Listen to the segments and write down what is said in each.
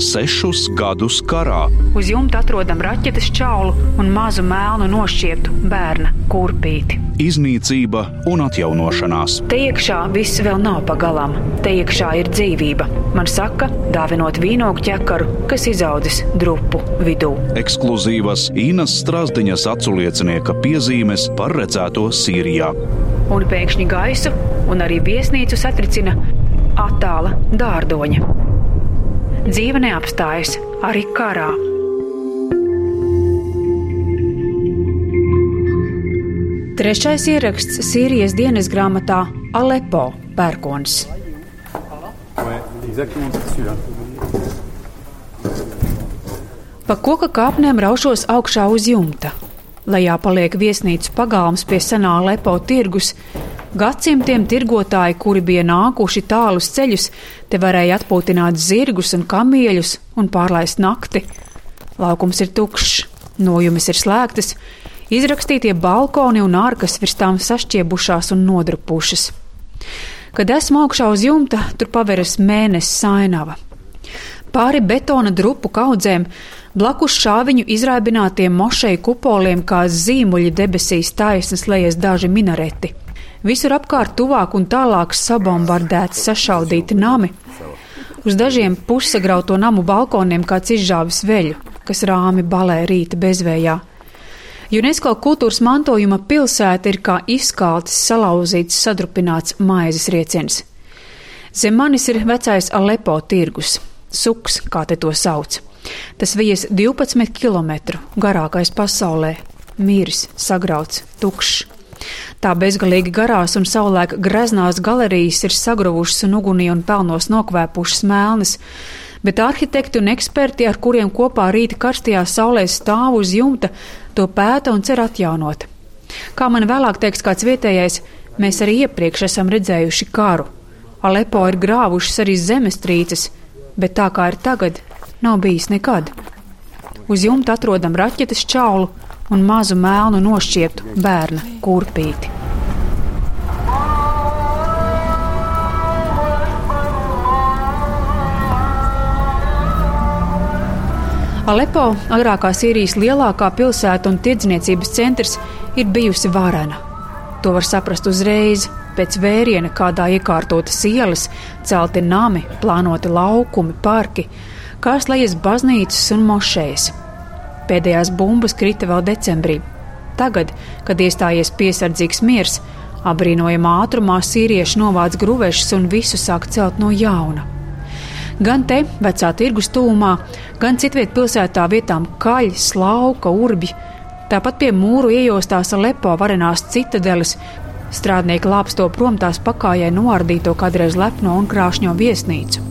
sešus gadus karā. Uz jumta atrodam raķetes čaulu un mazu melnu nošķirtu bērna kurpīti. Iznīcība un atjaunošanās. Te iekšā viss vēl nav pagalām. Te iekšā ir dzīvība. Man saka, dāvinot vīnogu ķekaru, kas izaudzis drupu vidū. Ekskluzīvas Inas Strasdiņas aculiecinieka piezīmes par redzēto Sīrijā. Un pēkšņi gaisu un arī viesnīcu satricina attāla dārdoņa. Dzīve neapstājas arī karā. Trešais ieraksts Sīrijas dienas grāmatā Alepo pērkons. Pa koka kāpnēm raušos augšā uz jumta. Lejā paliek viesnīcu pagalms pie senā Alepo tirgus. Gadsimtiem tirgotāji, kuri bija nākuši tālus ceļus, te varēja atpūtināt zirgus un kamieļus un pārlaist nakti. Laukums ir tukšs, nojumes ir slēgtas, Izrakstītie balkoni un ārkas virs tām sašķiebušās un nodrupušas. Kad esmu augšā uz jumta, tur paveras mēnesis sainava. Pāri betona drupu kaudzēm, blakus šāviņu izraibinātiem mošeju kupoliem, kā zīmuļi debesīs taisnas lejas daži minareti. Visur apkārt tuvāk un tālāk sabombardēti, sašaudīti nami. Uz dažiem pussagrauto namu balkoniem kāds izžāvis veļu, kas rāmi balē rīta bezvējā. UNESCO kultūras mantojuma pilsēta ir kā izkaltis, salauzīts, sadrupināts maizes rieciens. Zem manis ir vecais Alepo tirgus, suks, kā te to sauc. Tas vies 12 km garākais pasaulē, miris, sagrauts, tukšs. Tā bezgalīgi garās un savulaik greznās galerijas ir sagruvušas un ugunī un pelnos nokvēpušas melnas, bet arhitekti un eksperti, ar kuriem kopā rīta karstajā saulē stāv uz jumta, to pēta un cer atjaunot. Kā man vēlāk teiks kāds vietējais, mēs arī iepriekš esam redzējuši karu. Alepo ir grāvušas arī zemestrīces, bet tā kā ir tagad, nav bijis nekad. Uz jumta atrodam raķetes čaulu un mazu melnu nošķirtu bērna kurpīti. Alepo, agrākā Sīrijas lielākā pilsēta un tirdzniecības centrs, ir bijusi varena. To var saprast uzreiz. Pēc vēriena, kādā iekārtotas ielas, celti nami, plānoti laukumi, parki, kā slēdzas baznīcas un mošejas. Pēdējās bumbas krita vēl decembrī. Tagad, kad iestājies piesardzīgs miers, abrīnojamā ātrumā sīrieši novāc gruvešus un visu sāk celt no jauna. Gan te, vecā tirgus tūmā, gan citviet pilsētā vietām kaļi, slauka, urbi. Tāpat pie mūru iejostās lepo varenās citadeles. Strādnieki lāpsto prom tās pakājai noardīto kādreiz lepno un krāšņo viesnīcu.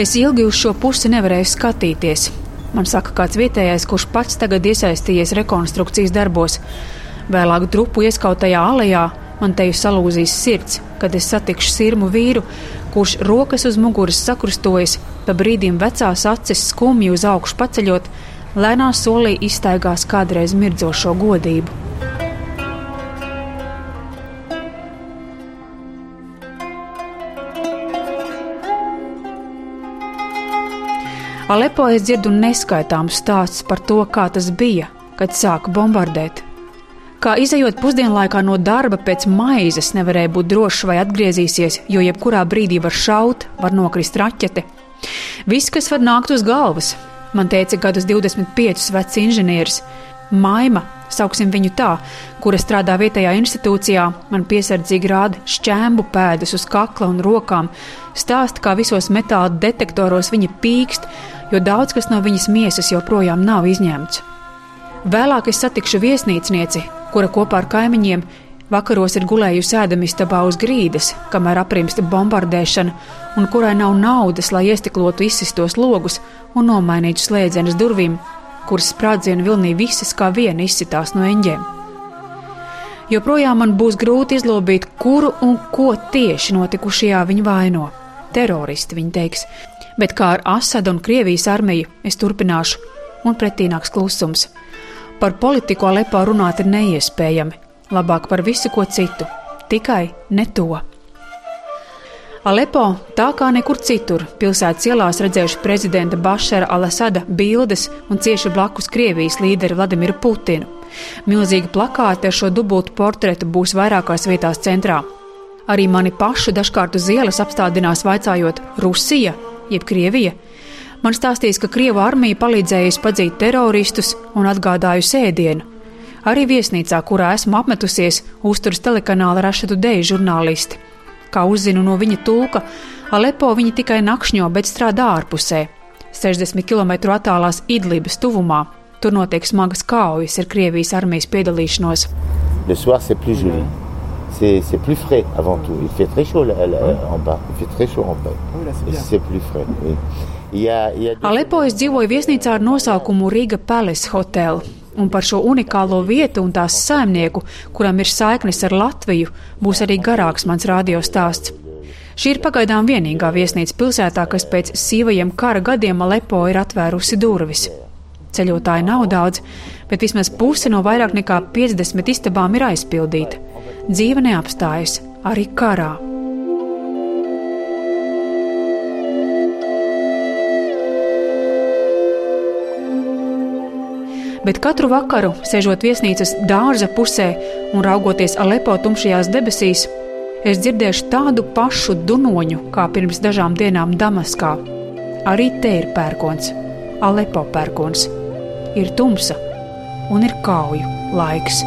Es ilgi uz šo pusi nevarēju skatīties. Man saka kāds vietējais, kurš pats tagad iesaistījies rekonstrukcijas darbos. Vēlāk drupu ieskautajā alejā man teju salūzīs sirds, kad es satikšu sirmu vīru, kurš rokas uz muguras sakrustojas, pa brīdim vecās acis skumji uz augšu paceļot, lēnā solī iztaigās kādreiz mirdzošo godību. Alepo es dzirdu neskaitāmus stāstus par to, kā tas bija, kad sāka bombardēt Kā izējot pusdienlaikā no darba pēc maizes, nevarēja būt drošs, vai atgriezīsies, jo jebkurā brīdī var šaut, var nokrist raķete. Viss, kas var nākt uz galvas, man teica gadus 25 vecs inženieris. Maima, sauksim viņu tā, kura strādā vietējā institūcijā, man piesardzīgi rāda šķēmu pēdas uz kakla un rokām, stāsta, kā visos metāla detektoros viņa pīkst, jo daudz kas no viņas miesas joprojām nav izņemts. Vēlāk es satikšu viesnīcnieci, kura kopā ar kaimiņiem vakaros ir gulējusi ēdamistabā uz grīdas, kamēr aprimsta bombardēšana, un kurai nav naudas, lai iestiklotu izsistos logus un nomainītu slēdzenes durvīm, kuras sprādzienu vilnī visas kā viena izsitās no eņģiem. Joprojām man būs grūti izlobīt, kuru un ko tieši notikušajā viņa vaino. Teroristi, viņa teiks, bet kā ar Asadu un Krievijas armiju es turpināšu, un pretī nāks klusums. Par politiku Alepo runāt ir neiespējami, labāk par visu ko citu, tikai ne to. Alepo, tā kā nekur citur, pilsētas ielās redzējuši prezidenta Bašara Alasada bildes un cieši blakus Krievijas līderi Vladimiru Putinu. Milzīgi plakāti ar šo dubultu portretu būs vairākās vietās centrā. Arī mani pašu dažkārt uz ielas apstādinās vaicājot Rusija, jeb Krievija. Man stāstīs, ka Krievu armija palīdzējusi padzīt teroristus un atgādājusi ēdienu. Arī viesnīcā, kurā esmu apmetusies, uzturas telekanāla Rašadu Deju žurnālisti. Kā uzzinu no viņa tulka, Alepo viņi tikai nakšņo, bet strādā ārpusē. 60 km attālās Idlibas tuvumā. Tur notiek smagas kaujas ar Krievijas armijas piedalīšanos. C'est plus joli. C'est, c'est plus frais avant tout. Il fait très chaud là, là, en bas. Il fait très chaud en bas. Et c'est plus frais. Oui. Il y a, il y a Alepo es dzīvoju viesnīcā ar nosaukumu Riga Palace Hotel. Un par šo unikālo vietu un tās saimnieku, kuram ir saiknes ar Latviju, būs arī garāks mans radiostāsts. Šī ir pagaidām vienīgā viesnīca pilsētā, kas pēc sīvajiem kara gadiem Alepo ir atvērusi durvis. Ceļotāji nav daudz, bet vismaz puse no vairāk nekā 50 istabām ir aizpildīta. Dzīve neapstājas arī karā. Bet katru vakaru, sēžot viesnīcas dārza pusē un raugoties Alepo tumšajās debesīs, es dzirdēšu tādu pašu dunoņu kā pirms dažām dienām Damaskā. Arī te ir pērkons, Alepo pērkons. Ir tumsa un ir kauju laiks.